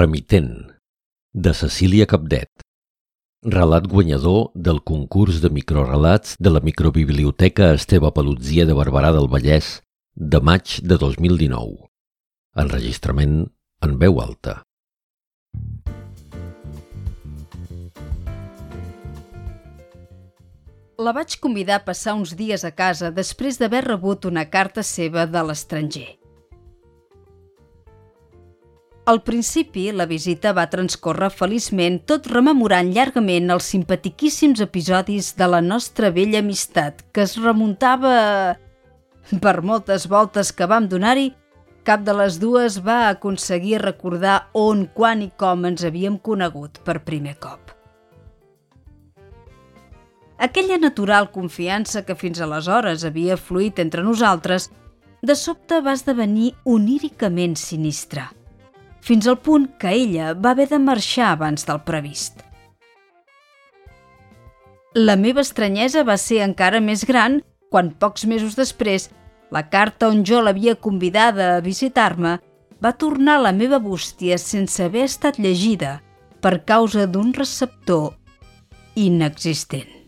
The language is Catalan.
Remitent, de Cecília Capdet. Relat guanyador del concurs de microrelats de la microbiblioteca Esteve Pelutzia de Barberà del Vallès de maig de 2019. Enregistrament en veu alta. La vaig convidar a passar uns dies a casa després d'haver rebut una carta seva de l'estranger. Al principi, la visita va transcorrer feliçment, tot rememorant llargament els simpatiquíssims episodis de la nostra vella amistat, que es remuntava... Per moltes voltes que vam donar-hi, cap de les dues va aconseguir recordar on, quan i com ens havíem conegut per primer cop. Aquella natural confiança que fins aleshores havia fluït entre nosaltres, de sobte va esdevenir oníricament sinistra fins al punt que ella va haver de marxar abans del previst. La meva estranyesa va ser encara més gran quan, pocs mesos després, la carta on jo l'havia convidada a visitar-me va tornar a la meva bústia sense haver estat llegida per causa d'un receptor inexistent.